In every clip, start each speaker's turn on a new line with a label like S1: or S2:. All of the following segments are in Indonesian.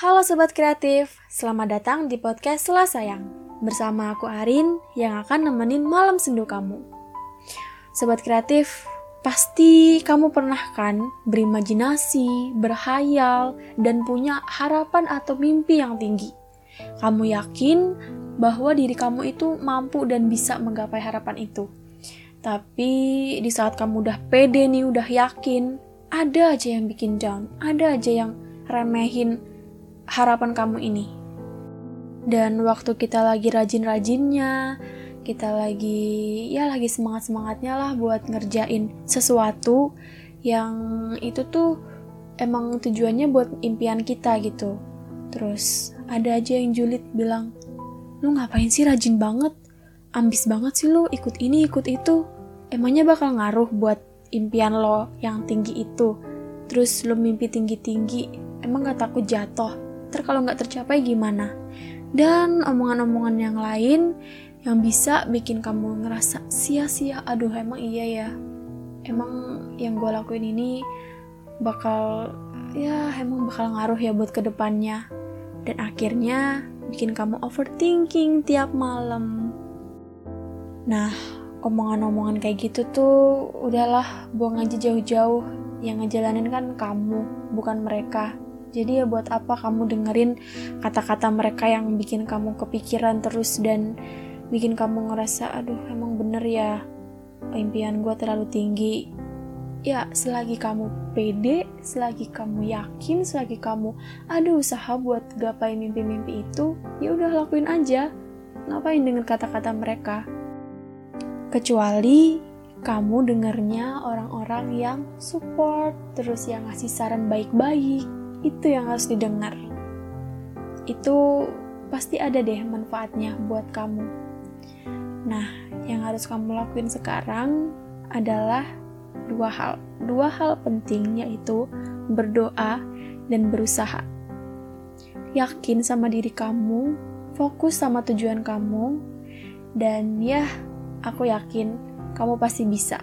S1: Halo Sobat Kreatif, selamat datang di podcast Sela Sayang. Bersama aku Arin yang akan nemenin malam sendu kamu. Sobat Kreatif, pasti kamu pernah kan berimajinasi, berhayal, dan punya harapan atau mimpi yang tinggi. Kamu yakin bahwa diri kamu itu mampu dan bisa menggapai harapan itu? Tapi di saat kamu udah pede nih, udah yakin, ada aja yang bikin down, ada aja yang remehin harapan kamu ini. Dan waktu kita lagi rajin-rajinnya, kita lagi ya lagi semangat-semangatnya lah buat ngerjain sesuatu yang itu tuh emang tujuannya buat impian kita gitu. Terus ada aja yang julid bilang, lu ngapain sih rajin banget? ambis banget sih lo ikut ini ikut itu emangnya bakal ngaruh buat impian lo yang tinggi itu terus lo mimpi tinggi-tinggi emang gak takut jatuh ter kalau nggak tercapai gimana? Dan omongan-omongan yang lain yang bisa bikin kamu ngerasa sia-sia. Aduh emang iya ya. Emang yang gue lakuin ini bakal ya emang bakal ngaruh ya buat ke depannya. Dan akhirnya bikin kamu overthinking tiap malam. Nah, omongan-omongan kayak gitu tuh udahlah buang aja jauh-jauh. Yang ngejalanin kan kamu, bukan mereka. Jadi ya buat apa kamu dengerin kata-kata mereka yang bikin kamu kepikiran terus dan bikin kamu ngerasa aduh emang bener ya impian gue terlalu tinggi. Ya selagi kamu pede, selagi kamu yakin, selagi kamu ada usaha buat gapai mimpi-mimpi itu, ya udah lakuin aja. Ngapain dengan kata-kata mereka? Kecuali kamu dengarnya orang-orang yang support, terus yang ngasih saran baik-baik, itu yang harus didengar. Itu pasti ada deh manfaatnya buat kamu. Nah, yang harus kamu lakuin sekarang adalah dua hal. Dua hal penting yaitu berdoa dan berusaha. Yakin sama diri kamu, fokus sama tujuan kamu, dan ya Aku yakin kamu pasti bisa.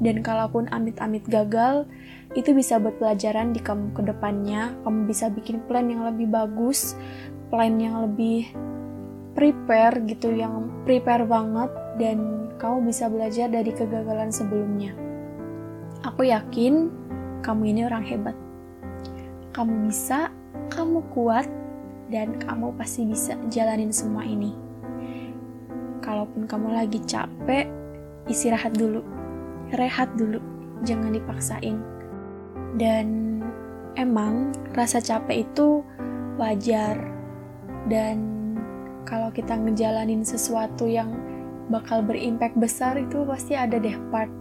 S1: Dan kalaupun amit-amit gagal, itu bisa buat pelajaran di kamu ke depannya. Kamu bisa bikin plan yang lebih bagus, plan yang lebih prepare gitu, yang prepare banget, dan kamu bisa belajar dari kegagalan sebelumnya. Aku yakin kamu ini orang hebat. Kamu bisa, kamu kuat, dan kamu pasti bisa jalanin semua ini kalaupun kamu lagi capek, istirahat dulu, rehat dulu, jangan dipaksain. Dan emang rasa capek itu wajar, dan kalau kita ngejalanin sesuatu yang bakal berimpact besar itu pasti ada deh part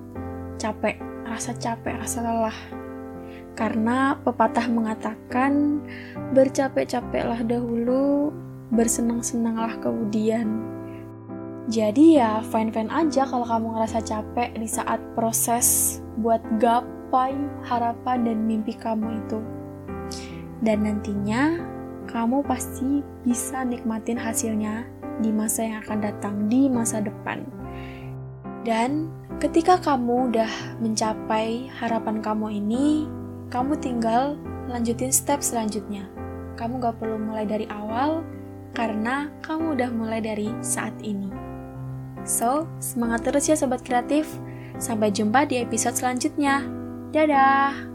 S1: capek, rasa capek, rasa lelah. Karena pepatah mengatakan bercapek-capeklah dahulu, bersenang-senanglah kemudian. Jadi ya fine-fine aja kalau kamu ngerasa capek di saat proses buat gapai harapan dan mimpi kamu itu. Dan nantinya kamu pasti bisa nikmatin hasilnya di masa yang akan datang, di masa depan. Dan ketika kamu udah mencapai harapan kamu ini, kamu tinggal lanjutin step selanjutnya. Kamu gak perlu mulai dari awal, karena kamu udah mulai dari saat ini. So, semangat terus ya sobat kreatif. Sampai jumpa di episode selanjutnya. Dadah!